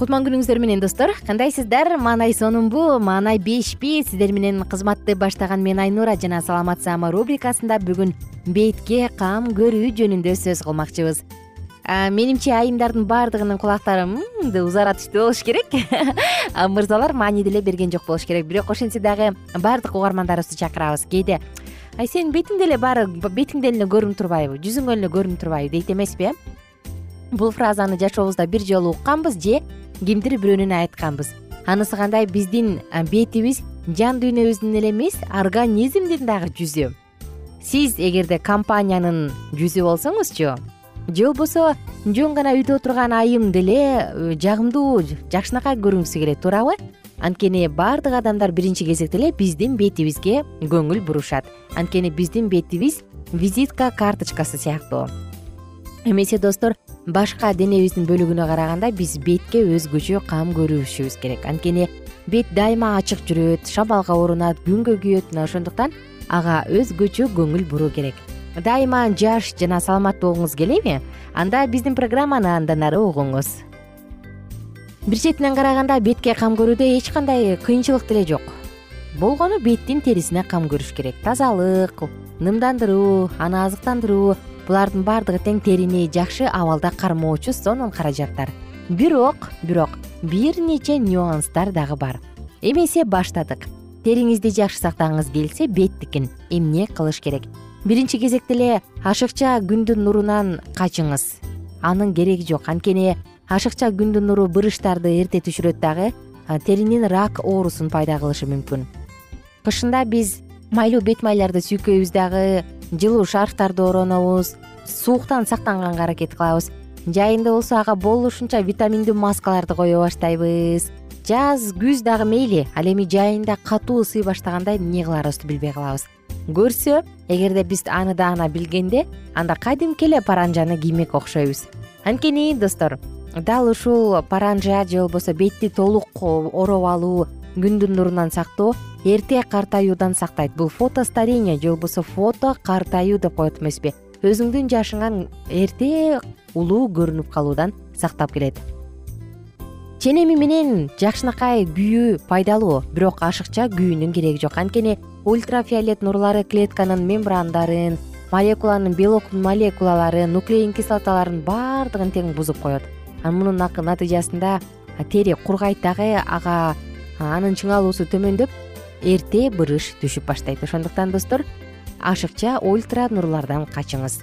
кутман күнүңүздөр менен достор. Кандайсыздар? Маанай сонунбу маанай бешпи. Сиздер менен кызматты баштаган мен айнура жана саламат саама рубрикасында бүгүн бетке кам көрүү жөнүндө сөз кылмакчыбыз. Менимче айымдардын баардыгынын кулактары узара түштүү болуш керек. Мырзалар маани деле берген жок болуш керек. Бирок ошентсе дагы баардык угармандарыбызды чакырабыз. Кээде ай сенин бетиңде эле баары бетиңден эле көрүнүп турбайбы жүзүңөн эле көрүнүп турбайбы дейт эмеспи э? Бул фразаны жашообузда бир жолу укканбыз же кимдир бирөөнөн айтканбыз. Анысы кандай? Биздин бетибиз жан дүйнөбүздүн эле эмес организмдин дагы жүзү. Сиз эгерде компаниянын жүзү болсоңузчу же болбосо жөн гана үйдө отурган айым деле э, жагымдуу жакшынакай көрүнгүсү келет туурабы анткени баардык адамдар биринчи кезекте эле биздин бетибизге көңүл бурушат. Анткени биздин бетибиз визитка карточкасы сыяктуу. Эмесе достор башка денебиздин бөлүгүнө караганда биз бетке өзгөчө кам көрүшүбүз керек. Анткени бет дайыма ачык жүрөт шамалга орунат күнгө күйөт. Мына ошондуктан ага өзгөчө көңүл буруу керек. Дайыма жаш жана саламаттуу болгуңуз келеби? Анда биздин программаны андан ары угуңуз. Бир четинен караганда бетке кам көрүүдө эч кандай кыйынчылык деле жок. Болгону беттин терисине кам көрүш керек. Тазалык нымдандыруу аны азыктандыруу булардын баардыгы тең терини жакшы абалда кармоочу сонун каражаттар. Бирок бирок бир нече нюанстар дагы бар. Эмесе баштадык. Териңизди жакшы сактагыңыз келсе беттикин эмне кылыш керек? Биринчи кезекте эле ашыкча күндүн нурунан качыңыз. Анын кереги жок. Анткени ашыкча күндүн нуру бырыштарды эрте түшүрөт дагы теринин рак оорусун пайда кылышы мүмкүн. Кышында биз майлуу бет майларды сүйкөйбүз дагы жылуу шарфтарды оронобуз сууктан сактанганга аракет кылабыз. Жайында болсо ага болушунча витаминдүү маскаларды кое баштайбыз. Жаз күз дагы мейли ал эми жайында катуу ысый баштаганда эмне кыларыбызды билбей калабыз. Көрсө эгерде биз аны даана билгенде анда кадимки эле паранжаны киймек окшойбуз. Анткени достор дал ушул паранжа же болбосо бетти толук ороп алуу күндүн нурунан сактоо эрте картаюудан сактайт. Бул фотостарение же болбосо фото картаюу деп коет эмеспи. Өзүңдүн жашыңан эрте улуу көрүнүп калуудан сактап келет. Ченеми менен жакшынакай күйүү пайдалуу бирок ашыкча күйүүнүн кереги жок. Анткени ультрафиолет нурлары клетканын мембрандарын молекуланын белоктун молекулаларын нуклеин кислоталарын баардыгын тең бузуп коет. Мунун натыйжасында тери кургайт дагы ага анын чыңалуусу төмөндөп эрте бырыш түшүп баштайт. Ошондуктан достор ашыкча ультра нурлардан качыңыз.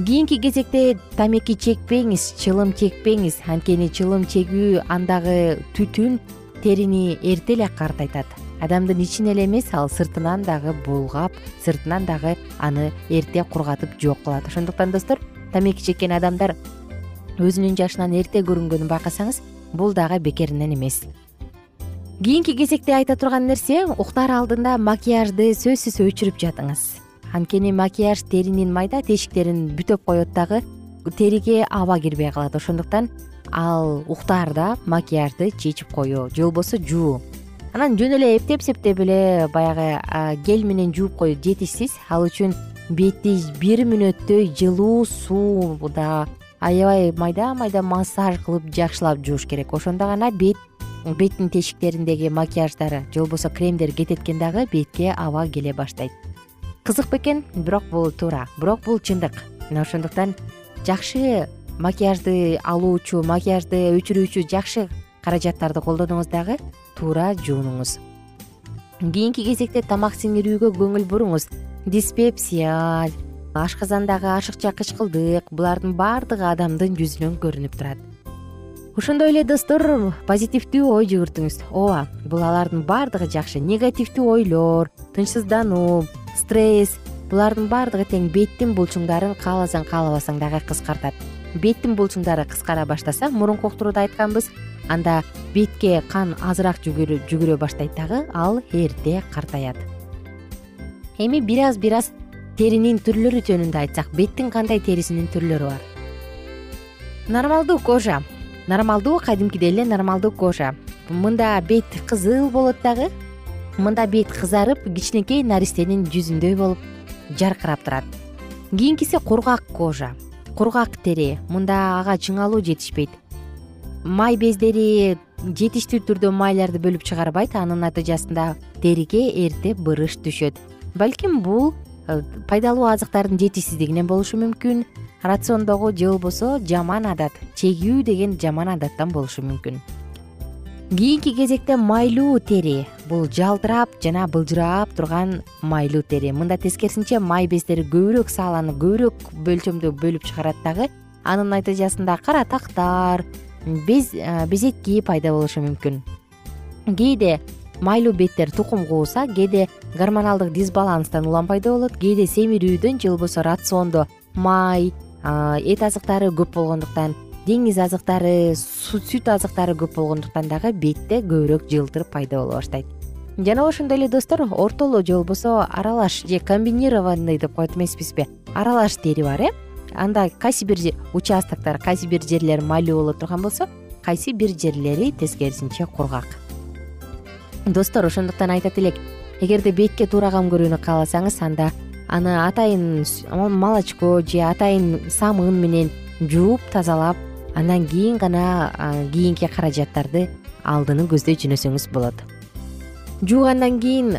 Кийинки кезекте тамеки чекпеңиз чылым чекпеңиз анткени чылым чегүү андагы түтүн терини эрте эле картайтат. Адамдын ичин эле эмес ал сыртынан дагы булгап сыртынан дагы аны эрте кургатып жок кылат. Ошондуктан достор тамеки чеккен адамдар өзүнүн жашынан эрте көрүнгөнүн байкасаңыз бул дагы бекеринен эмес кийинки кезекте айта турган нерсе уктаар алдында макияжды сөзсүз өчүрүп жатыңыз. Анткени макияж теринин майда тешиктерин бүтөп коет дагы териге аба кирбей калат. Ошондуктан ал уктаарда макияжды чечип коюу же болбосо жуу. Анан жөн эле эптеп септеп эле баягы гель менен жууп коюу жетишсиз. Ал үчүн бетти бир мүнөттөй жылуу сууда аябай майда майда массаж кылып жакшылап жууш керек. Ошондо гана бет беттин тешиктериндеги макияждары же болбосо кремдер кетет экен дагы бетке аба келе баштайт. Кызык бекен бирок бул туура бирок бул чындык. Мына ошондуктан жакшы макияжды алуучу макияжды өчүрүүчү жакшы каражаттарды колдонуңуз дагы туура жуунуңуз. Кийинки кезекте тамак сиңирүүгө көңүл буруңуз. Диспепсия ашказандагы ашыкча кычкылдык булардын баардыгы адамдын жүзүнөн көрүнүп турат ошондой эле достор позитивдүү ой жүгүртүңүз. Ооба бул алардын баардыгы жакшы негативдүү ойлор тынчсыздануу стресс. Булардын баардыгы тең беттин булчуңдарын кааласаң каалабасаң дагы кыскартат. Беттин булчуңдары кыскара баштаса мурунку уктурууда айтканбыз. Анда бетке кан азыраак жүгүрө баштайт дагы ал эрте картаят. Эми бир аз бир аз теринин түрлөрү жөнүндө айтсак беттин кандай терисинин түрлөрү бар? Нормалдуу кожа нормалдуу кадимкидей эле нормалдуу кожа. Мында бет кызыл болот дагы. Мында бет кызарып кичинекей наристенин жүзүндөй болуп жаркырап турат. Кийинкиси кургак кожа кургак тери. Мында ага чыңалуу жетишпейт. Май бездери жетиштүү түрдө майларды бөлүп чыгарбайт анын натыйжасында териге эрте бырыш түшөт. Балким бул Э, пайдалуу азыктардын жетишсиздигинен болушу мүмкүн рациондогу же болбосо жаман адат чегүү деген жаман адаттан болушу мүмкүн. Кийинки кезекте майлуу тери бул жалтырап жана былжырап турган майлуу тери. Мында тескерисинче май бездери көбүрөөк сааланып көбүрөөк мөлчөмдө бөлүп чыгарат дагы анын натыйжасында кара тактар э, безетки пайда болушу мүмкүн. Кээде майлуу беттер тукум кууса кээде гормоналдык дисбаланстан улам пайда болот кээде семирүүдөн же болбосо рациондо май эт азыктары көп болгондуктан деңиз азыктары сүт азыктары көп болгондуктан дагы бетте көбүрөөк жылтыр пайда боло баштайт. Жана ошондой эле достор ортолуу же болбосо аралаш же комбинированный деп коет эмеспизби? Аралаш тери бар э? Анда кайсы бир участоктор кайсы бир жерлери майлуу боло турган болсо кайсы бир жерлери тескерисинче кургак. Достор ошондуктан айтат элек эгерде бетке туура кам көрүүнү кааласаңыз анда аны атайын молочко же атайын самын менен жууп тазалап андан кийин гана кийинки каражаттарды алдыны көздөй жөнөсөңүз болот. Жуугандан кийин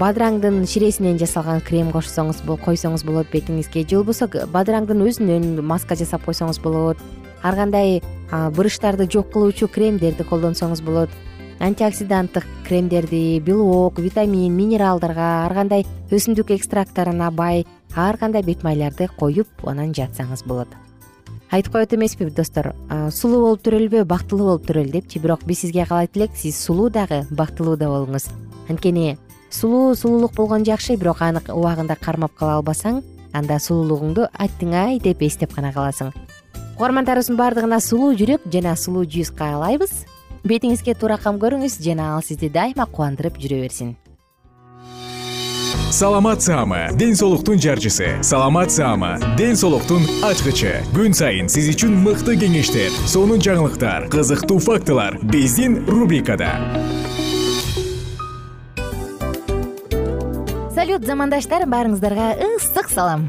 бадыраңдын ширесинен жасалган крем кошсоңуз койсоңуз болот бетиңизге. Же болбосо бадыраңдын өзүнөн маска жасап койсоңуз болот. Ар кандай бырыштарды жок кылуучу кремдерди колдонсоңуз болот антиоксиданттык кремдерди белок витамин минералдарга ар кандай өсүмдүк экстракттарына бай ар кандай бет майларды коюп анан жатсаңыз болот. Айтып коет эмеспи достор. Сулуу болуп төрөлбө бактылуу болуп төрөл депчи бирок биз сизге каалайт элек сиз сулуу дагы бактылуу да болуңуз. Анткени сулуу сулуулук болгон жакшы бирок аны убагында кармап кала албасаң анда сулуулугуңду аттиң ай деп эстеп гана каласың. Угармандарыбыздын баардыгына сулуу жүрөк жана сулуу жүз каалайбыз бетиңизге туура кам көрүңүз жана ал сизди дайыма кубандырып жүрө берсин. Саламат саама ден соолуктун жарчысы. Саламат саама ден соолуктун ачкычы. Күн сайын сиз үчүн мыкты кеңештер сонун жаңылыктар кызыктуу фактылар биздин рубрикада. Салют замандаштар баарыңыздарга ысык салам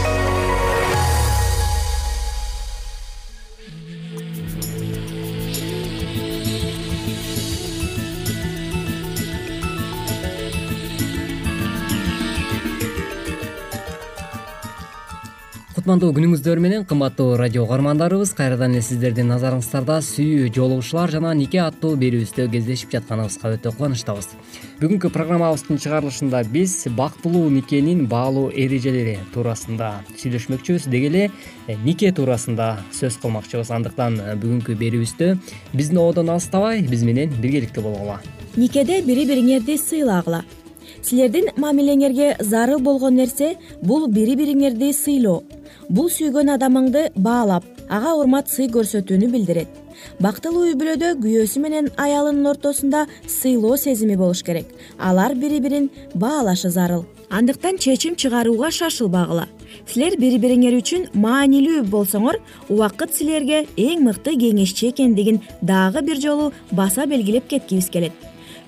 кутмандуу күнүңүздөр менен кымбаттуу радио угармандарыбыз кайрадан эле сиздердин назарыңыздарда сүйүү жоолугушуулар жана нике аттуу берүүбүздө кездешип жатканыбызга өтө кубанычтабыз. Бүгүнкү программабыздын чыгарылышында биз бактылуу никенин баалуу эрежелери туурасында сүйлөшмөкчүбүз. Деги эле э, нике туурасында сөз кылмакчыбыз. Андыктан э, бүгүнкү берүүбүздө биздин ободон алыстабай биз менен биргеликте болгула никеде бири бириңерди сыйлагыла. Силердин мамилеңерге зарыл болгон нерсе бул бири бириңерди сыйлоо бул сүйгөн адамыңды баалап ага урмат сый көрсөтүүнү билдирет. Бактылуу үй бүлөдө күйөөсү менен аялынын ортосунда сыйлоо сезими болуш керек. Алар бири бирин баалашы зарыл. Андыктан чечим чыгарууга шашылбагыла. Силер бири бириңер үчүн маанилүү болсоңор убакыт силерге эң мыкты кеңешчи экендигин дагы бир жолу баса белгилеп кеткибиз келет.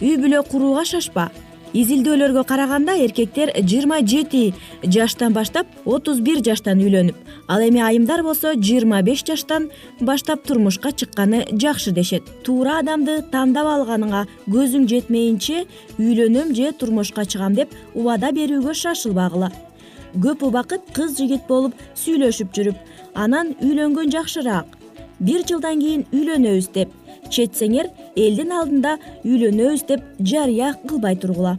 Үй бүлө курууга шашпа изилдөөлөргө караганда эркектер жыйырма жети жаштан баштап отуз бир жаштан үйлөнүп ал эми айымдар болсо жыйырма беш жаштан баштап турмушка чыкканы жакшы дешет. Туура адамды тандап алганыңа көзүң жетмейинче үйлөнөм же турмушка чыгам деп убада берүүгө шашылбагыла көп убакыт кыз жигит болуп сүйлөшүп жүрүп анан үйлөнгөн жакшыраак. Бир жылдан кийин үйлөнөбүз деп четсеңер элдин алдында үйлөнөбүз деп жарыя кылбай тургула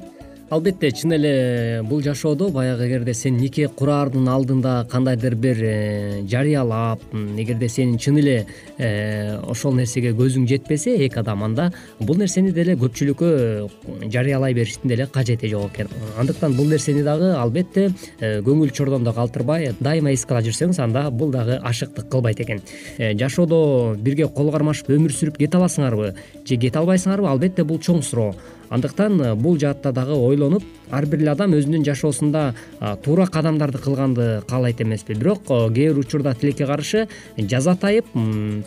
албетте чын эле бул жашоодо баягы эгерде сен нике кураардын алдында кандайдыр бир э, жарыялап эгерде сенин чын эле э, ошол нерсеге көзүң жетпесе эки адам анда бул нерсени деле көпчүлүккө жарыялай бериштин деле кажети жок экен. Андыктан бул нерсени дагы албетте э, көңүл чордондо калтырбай дайыма эске ала жүрсөңүз анда бул дагы ашыктык кылбайт экен. Жашоодо бирге кол кармашып өмүр сүрүп кете аласыңарбы? Же кете албайсыңарбы? Албетте бул чоң суроо андыктан э, бул жаатта дагы ойлонуп ар бир эле адам өзүнүн жашоосунда туура кадамдарды кылганды каалайт эмеспи. Бирок кээ бир учурда тилекке каршы жазатайып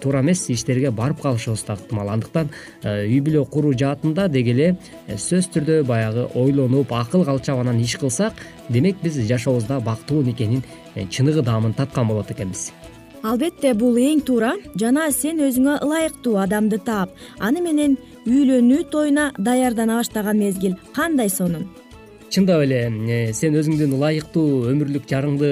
туура эмес иштерге барып калышыбыз да ыктымал. Андыктан э, үй бүлө куруу жаатында деги эле э, сөзсүз түрдө баягы ойлонуп акыл калчап анан иш кылсак демек биз жашообузда бактылуу никенин чыныгы даамын таткан болот экенбиз албетте бул эң туура жана сен өзүңө ылайыктуу адамды таап аны менен үйлөнүү тоюна даярдана баштаган мезгил кандай сонун? Чындап эле сен өзүңдүн ылайыктуу өмүрлүк жарыңды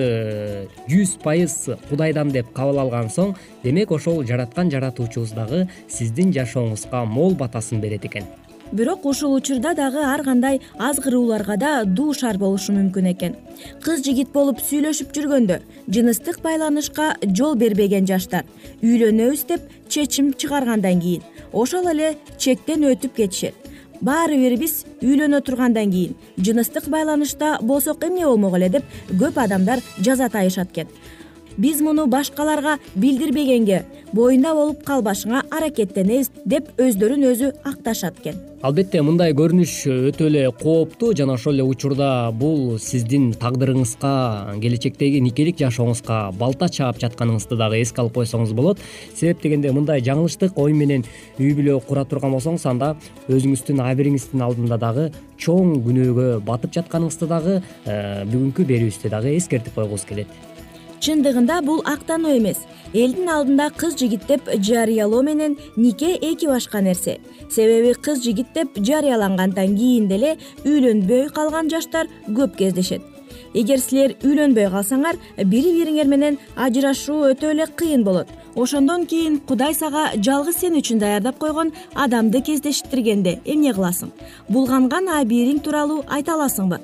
жүз пайыз кудайдан деп кабыл алган соң демек ошол жараткан жаратуучубуз дагы сиздин жашооңузга мол батасын берет экен бирок ушул учурда дагы ар кандай азгырууларга да дуушар болушу мүмкүн экен. Кыз жигит болуп сүйлөшүп жүргөндө жыныстык байланышка жол бербеген жаштар үйлөнөбүз деп чечим чыгаргандан кийин ошол эле чектен өтүп кетишет. Баары бир биз үйлөнө тургандан кийин жыныстык байланышта болсок эмне болмок эле деп көп адамдар жазатайышат экен биз муну башкаларга билдирбегенге боюнда болуп калбашыңа аракеттенебиз деп өздөрүн өзү акташат экен. Албетте мындай көрүнүш өтө эле кооптуу жана ошол эле учурда бул сиздин тагдырыңызга келечектеги никелик жашооңузга балта чаап жатканыңызды дагы эске алып койсоңуз болот. Себеп дегенде мындай жаңылыштык ой менен үй бүлө кура турган болсоңуз анда өзүңүздүн абийириңиздин алдында дагы чоң күнөөгө батып жатканыңызды дагы э, бүгүнкү берүүбүздө дагы эскертип койгубуз келет чындыгында бул актануу эмес. Элдин алдында кыз жигит деп жарыялоо менен нике эки башка нерсе. Себеби кыз жигит деп жарыялангандан кийин деле үйлөнбөй калган жаштар көп кездешет. Эгер силер үйлөнбөй калсаңар бири бириңер менен ажырашуу өтө эле кыйын болот. Ошондон кийин кудай сага жалгыз сен үчүн даярдап койгон адамды кездештиргенде эмне кыласың? Булганган абийириң тууралуу айта аласыңбы?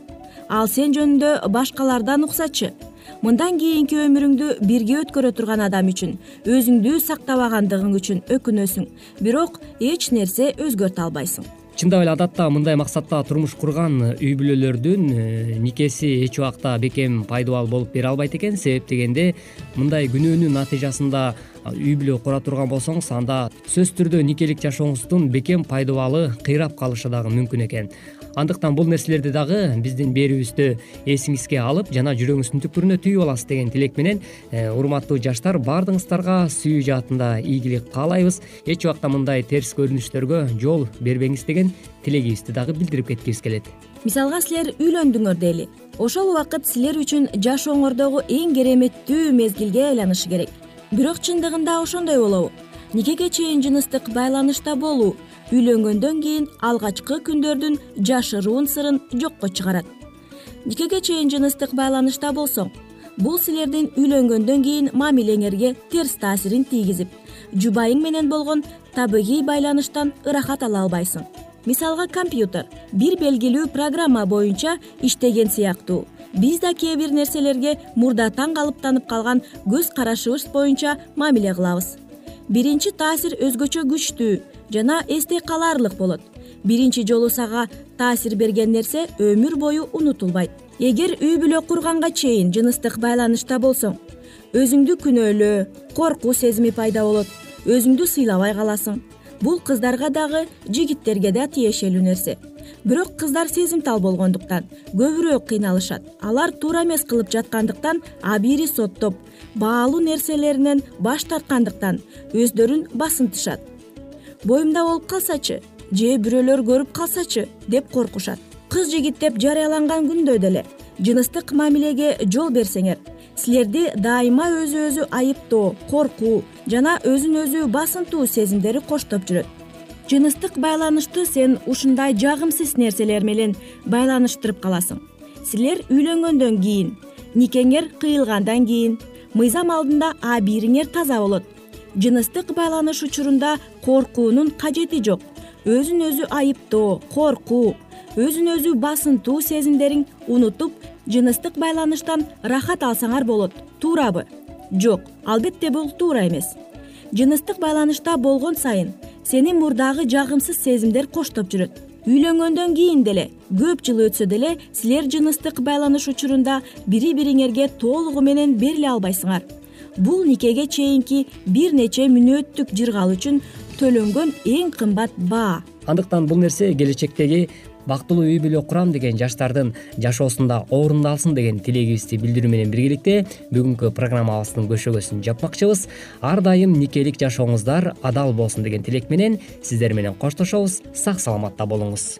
Ал сен жөнүндө башкалардан уксачы мындан кийинки өмүрүңдү бирге өткөрө турган адам үчүн өзүңдү сактабагандыгың үчүн өкүнөсүң. Бирок эч нерсе өзгөртө албайсың. Чындап эле адатта мындай максатта турмуш курган үй бүлөлөрдүн э, никеси эч убакта бекем пайдубал болуп бере албайт экен. Себеп дегенде мындай күнөөнүн натыйжасында үй бүлө кура турган болсоңуз анда сөзсүз түрдө никелик жашооңуздун бекем пайдубалы кыйрап калышы дагы мүмкүн экен андыктан бул нерселерди дагы биздин берүүбүздө эсиңизге алып жана жүрөгүңүздүн түпкүрүнө түйүп аласыз деген тилек менен э, урматтуу жаштар баардыгыңыздарга сүйүү жаатында ийгилик каалайбыз. Эч убакта мындай терс көрүнүштөргө жол бербеңиз деген тилегибизди дагы билдирип кеткибиз келет. Мисалга силер үйлөндүңөр дейли. Ошол убакыт силер үчүн жашооңордогу эң кереметтүү мезгилге айланышы керек. Бирок чындыгында ошондой болобу. Никеге чейин жыныстык байланышта болуу үйлөнгөндөн кийин алгачкы күндөрдүн жашыруун сырын жокко чыгарат. Никеге чейин жыныстык байланышта болсоң бул силердин үйлөнгөндөн кийин мамилеңерге терс таасирин тийгизип жубайың менен болгон табигый байланыштан ырахат ала албайсың. Мисалга компьютер бир белгилүү программа боюнча иштеген сыяктуу. Биз да кээ бир нерселерге мурдатан калыптанып калган көз карашыбыз боюнча мамиле кылабыз. Биринчи таасир өзгөчө күчтүү жана эсте калаарлык болот. Биринчи жолу сага таасир берген нерсе өмүр бою унутулбайт. Эгер үй бүлө курганга чейин жыныстык байланышта болсоң өзүңдү күнөөлөө коркуу сезими пайда болот. Өзүңдү сыйлабай каласың. Бул кыздарга дагы жигиттерге да тиешелүү нерсе. Бирок кыздар сезимтал болгондуктан көбүрөөк кыйналышат. Алар туура эмес кылып жаткандыктан абийири соттоп баалуу нерселеринен баш тарткандыктан өздөрүн басынтышат боюмда болуп калсачы же бирөөлөр көрүп калсачы деп коркушат. Кыз жигит деп жарыяланган күндө деле жыныстык мамилеге жол берсеңер силерди дайыма өзү өзү айыптоо коркуу жана өзүн өзү басынтуу сезимдери коштоп жүрөт. Жыныстык байланышты сен ушундай жагымсыз нерселер менен байланыштырып каласың. Силер үйлөнгөндөн кийин никеңер кыйылгандан кийин мыйзам алдында абийириңер таза болот жыныстык байланыш учурунда коркуунун кажети жок. Өзүн өзү айыптоо коркуу өзүн өзү басынтуу сезимдериң унутуп жыныстык байланыштан ырахат алсаңар болот туурабы? Жок албетте бул туура эмес. Жыныстык байланышта болгон сайын сени мурдагы жагымсыз сезимдер коштоп жүрөт. Үйлөнгөндөн кийин деле көп жыл өтсө деле силер жыныстык байланыш учурунда бири бириңерге толугу менен бериле албайсыңар бул никеге чейинки бир нече мүнөттүк жыргал үчүн төлөнгөн эң кымбат баа? Андыктан бул нерсе келечектеги бактылуу үй бүлө курам деген жаштардын жашоосунда орундалсын деген тилегибизди билдирүү менен биргеликте бүгүнкү программабыздын көшөгөсүн жапмакчыбыз. Ар дайым никелик жашооңуздар адал болсун деген тилек менен сиздер менен коштошобуз. Сак саламатта болуңуз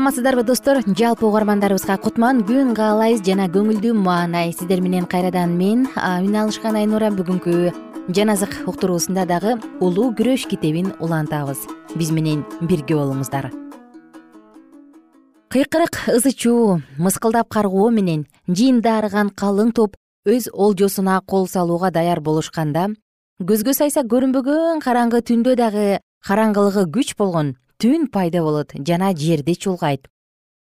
саламатсыздарбы достор? Жалпы угармандарыбызга кутман күн каалайбыз жана көңүлдүү маанай. Сиздер менен кайрадан мен үн алышкан айнура бүгүнкү жан азык уктуруусунда дагы улуу күрөш китебин улантабыз. Биз менен бирге болуңуздар. Кыйкырык ызы чуу мыскылдап каргоо менен жыйында арыган калың топ өз олжосуна кол салууга даяр болушканда көзгө сайса көрүнбөгөн караңгы түндө дагы караңгылыгы күч болгон түн пайда болот жана жерди чулгайт.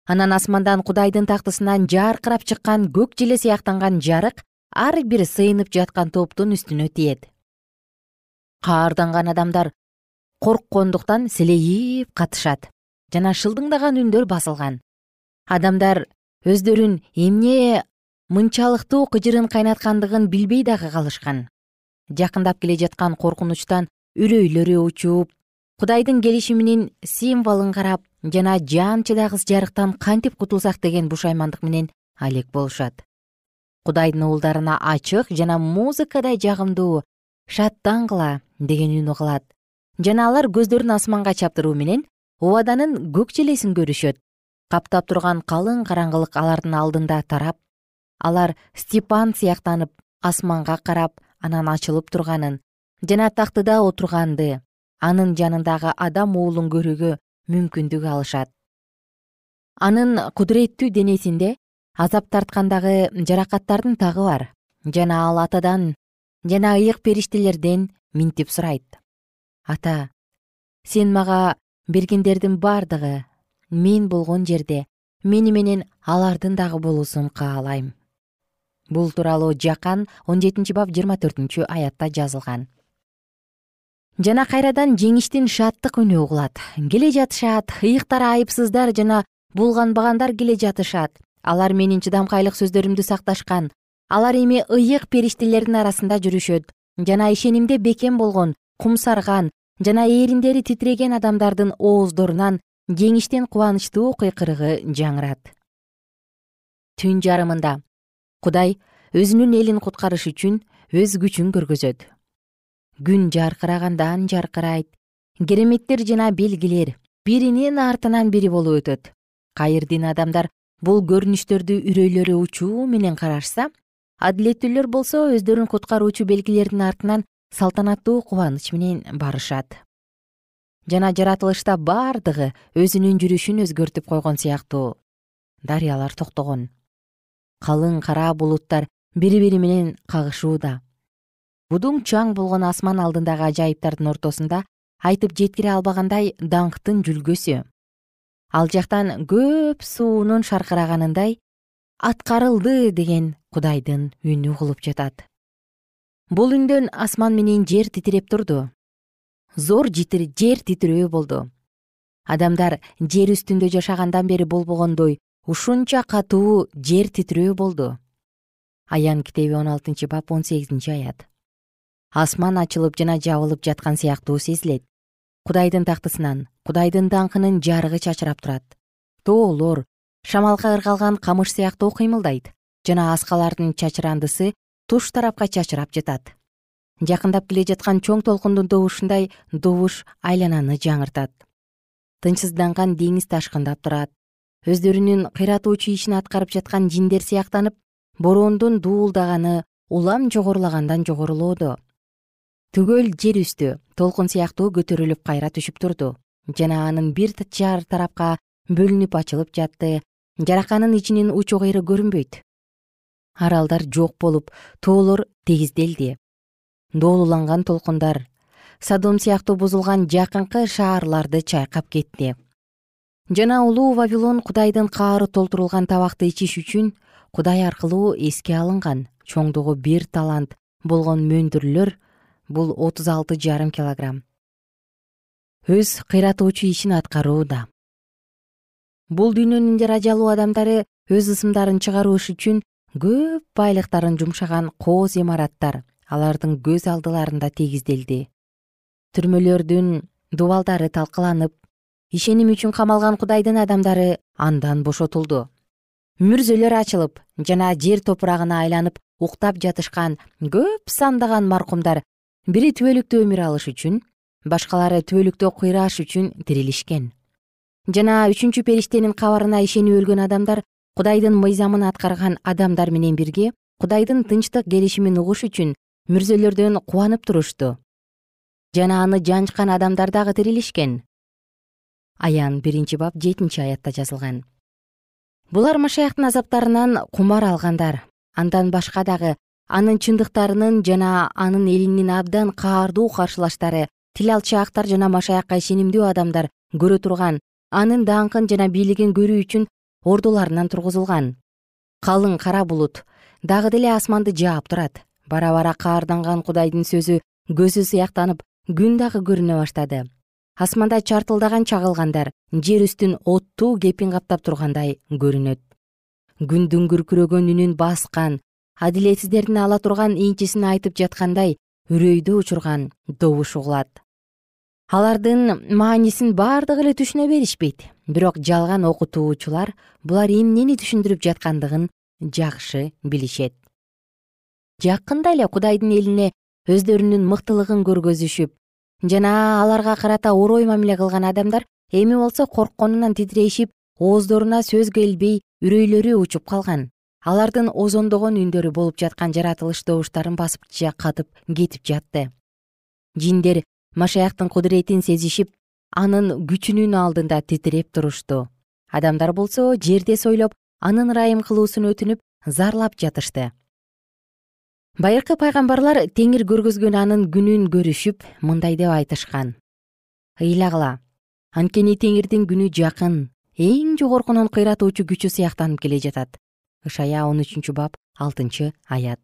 Анан асмандан кудайдын тактысынан жаркырап чыккан көк желе сыяктанган жарык ар бир сыйынып жаткан топтун үстүнө тиет. Каарданган адамдар корккондуктан силейип катышат жана шылдыңдаган үндөр басылган. Адамдар өздөрүн эмне мынчалыктуу кыжырын кайнаткандыгын билбей дагы калышкан. Жакындап келе жаткан коркунучтан үрөйлөрү учуп кудайдын келишиминин символун карап жана жан чыдагыс жарыктан кантип кутулсак деген бушаймандык менен алек болушат. Кудайдын уулдарына ачык жана музыкадай жагымдуу шаттангыла деген үн угулат жана алар көздөрүн асманга чаптыруу менен убаданын көк желесин көрүшөт. Каптап турган калың караңгылык алардын алдында тарап алар степан сыяктанып асманга карап анан ачылып турганын жана тактыда отурганды анын жанындагы адам уулун көрүүгө мүмкүндүк алышат. Анын кудуреттүү денесинде азап тарткандагы жаракаттардын тагы бар. Жана ал атадан жана ыйык периштелерден минтип сурайт. Ата сен мага бергендердин бардыгы мен болгон жерде мени менен алардын дагы болуусун каалайм. Бул тууралуу жакан он жетинчи бап жыйырма төртүнчү аятта жазылган жана кайрадан жеңиштин шаттык үнү угулат. Келе жатышат ыйыктар айыпсыздар жана булганбагандар келе жатышат. Алар менин чыдамкайлык сөздөрүмдү сакташкан. Алар эми ыйык периштелердин арасында жүрүшөт. Жана ишенимде бекем болгон кумсарган жана эриндери титиреген адамдардын ооздорунан жеңиштин кубанычтуу кыйкырыгы жаңырат. Түн жарымында кудай өзүнүн элин куткарыш үчүн өз күчүн көргөзөт күн жаркырагандан жаркырайт. Кереметтер жана белгилер биринин артынан бири болуп өтөт. Кайырдин адамдар бул көрүнүштөрдү үрөйлөрү учуу менен карашса адилеттүүлөр болсо өздөрүн куткаруучу белгилердин артынан салтанаттуу кубаныч менен барышат. Жана жаратылышта бардыгы өзүнүн жүрүшүн өзгөртүп койгон сыяктуу. Дарыялар токтогон. Калың кара булуттар бири бири менен кагышууда будуң чаң болгон асман алдындагы ажайыптардын ортосунда айтып жеткире албагандай даңктын жүлгөсү. Ал жактан көп суунун шаркыраганындай аткарылды деген кудайдын үнү угулуп жатат. Бул үндөн асман менен жер титиреп турду. Зор жер титирөө болду. Адамдар жер үстүндө жашагандан бери болбогондой ушунча катуу жер титирөө болду. Аян китеби он алтынчы бап он сегизинчи аят асман ачылып жана жабылып жаткан сыяктуу сезилет. Кудайдын тактысынан кудайдын даңкынын жарыгы чачырап турат. Тоолор шамалга ыргалган камыш сыяктуу кыймылдайт жана аскалардын чачырандысы туш тарапка чачырап жатат. Жакындап келе жаткан чоң толкундун добушундай добуш айлананы жаңыртат. Тынчсызданган деңиз ташкындап турат. Өздөрүнүн кыйратуучу ишин аткарып жаткан жиндер сыяктанып бороондун дуулдаганы улам жогорулагандан жогорулоодо түгөл жер үстү толкун сыяктуу көтөрүлүп кайра түшүп турду. Жана анын бир жар тарапка бөлүнүп ачылып жатты. Жараканын ичинин учу кыйры көрүнбөйт. Аралдар жок болуп тоолор тегизделди. Доолуланган толкундар садом сыяктуу бузулган жакынкы шаарларды чайкап кетти. Жана улуу вавилон кудайдын каары толтурулган табакты ичиш үчүн кудай аркылуу эске алынган чоңдугу бир талант болгон мөндүрлөр бул отуз алты жарым килограмм. Өз кыйратуучу ишин аткарууда бул дүйнөнүн жаражалуу адамдары өз ысымдарын чыгарыш үчүн көп байлыктарын жумшаган кооз имараттар алардын көз алдыларында тегизделди түрмөлөрдүн дубалдары талкаланып ишеним үчүн камалган кудайдын адамдары андан бошотулду. Мүрзөлөр ачылып жана жер топурагына айланып уктап жатышкан көп сандаган маркумдар бири түбөлүктүү өмүр алыш үчүн башкалары түбөлүктө кыйраш үчүн тирилишкен. Жана үчүнчү периштенин кабарына ишенип өлгөн адамдар кудайдын мыйзамын аткарган адамдар менен бирге кудайдын тынчтык келишимин угуш үчүн мүрзөлөрдөн кубанып турушту. Жана аны жанчкан адамдар дагы тирилишкен. Аян биринчи бап жетинчи аятта жазылган. Булар машаяктын азаптарынан кумар алгандар андан башка дагы анын чындыктарынын жана анын элинин абдан каардуу каршылаштары тил алчаактар жана машаякка ишенимдүү адамдар көрө турган. Анын даңкын жана бийлигин көрүү үчүн ордуларынан тургузулган. Калың кара булут дагы деле асманды жаап турат. Бара бара каарданган кудайдын сөзү көзү сыяктанып күн дагы көрүнө баштады. Асманда чартылдаган чагылгандар жер үстүн оттуу кепин каптап тургандай көрүнөт. Күндүн күркүрөгөн үнүн баскан адилетсиздердин ала турган инчисин айтып жаткандай үрөйдү учурган добуш угулат. Алардын маанисин бардыгы эле түшүнө беришпейт. Бирок жалган окутуучулар булар эмнени түшүндүрүп жаткандыгын жакшы билишет. Жакында эле кудайдын элине өздөрүнүн мыктылыгын көргөзүшүп жана аларга карата орой мамиле кылган адамдар эми болсо коркконунан титирешип ооздоруна сөз келбей үрөйлөрү учуп калган алардын озондогон үндөрү болуп жаткан жаратылыш добуштарын басып катып кетип жатты. Жиндер машаяктын кудуретин сезишип анын күчүнүн алдында титиреп турушту адамдар болсо жерде сойлоп анын ырайым кылуусун өтүнүп зарлап жатышты. Байыркы пайгамбарлар теңир көргөзгөн анын күнүн көрүшүп мындай деп айтышкан. Ыйлагыла анткени теңирдин күнү жакын эң жогоркунун кыйратуучу күчү сыяктанып келе жатат ышая он үчүнчү бап алтынчы аят.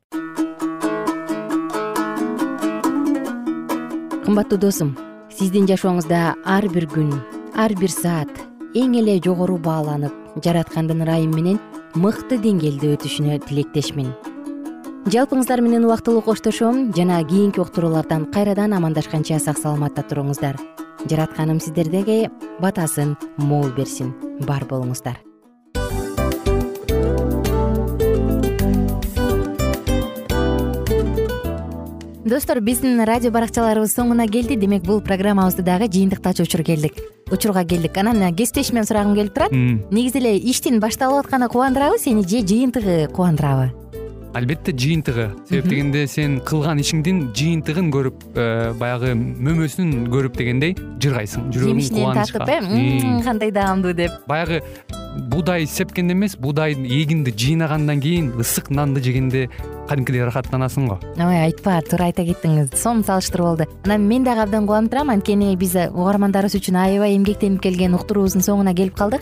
Кымбаттуу досум сиздин жашооңузда ар бир күн ар бир саат эң эле жогору бааланып жараткандын ырайымы менен мыкты деңгээлде өтүшүнө тилектешмин. Жалпыңыздар менен убактылуу коштошом жана кийинки уктуруулардан кайрадан амандашканча сак саламатта туруңуздар. Жаратканым сиздерге батасын мол берсин. Бар болуңуздар достор биздин радио баракчаларыбыз соңуна келди. Демек бул программабызды дагы жыйынтыктачу учур келдик. Учурга келдик. Анан кесиптешимден сурагым келип турат. Негизи эле иштин башталып атканы кубандырабы сени же жыйынтыгы кубандырабы? Албетте жыйынтыгы. Себеп дегенде сен кылган ишиңдин жыйынтыгын көрүп э, баягы мөмөсүн көрүп дегендей жыргайсың жүрөгүң жемишинен татып э кандай даамдуу деп. Баягы буудай сепкенде эмес буудай эгинди жыйнагандан кийин ысык нанды жегенде кадимкидей ырахаттанасың го. Ой айтпа туура айта кеттиңиз. Сонун салыштыруу болду. Анан мен дагы абдан кубанып турам. Анткени биз угармандарыбыз үчүн аябай эмгектенип келген уктуруубуздун соңуна келип калдык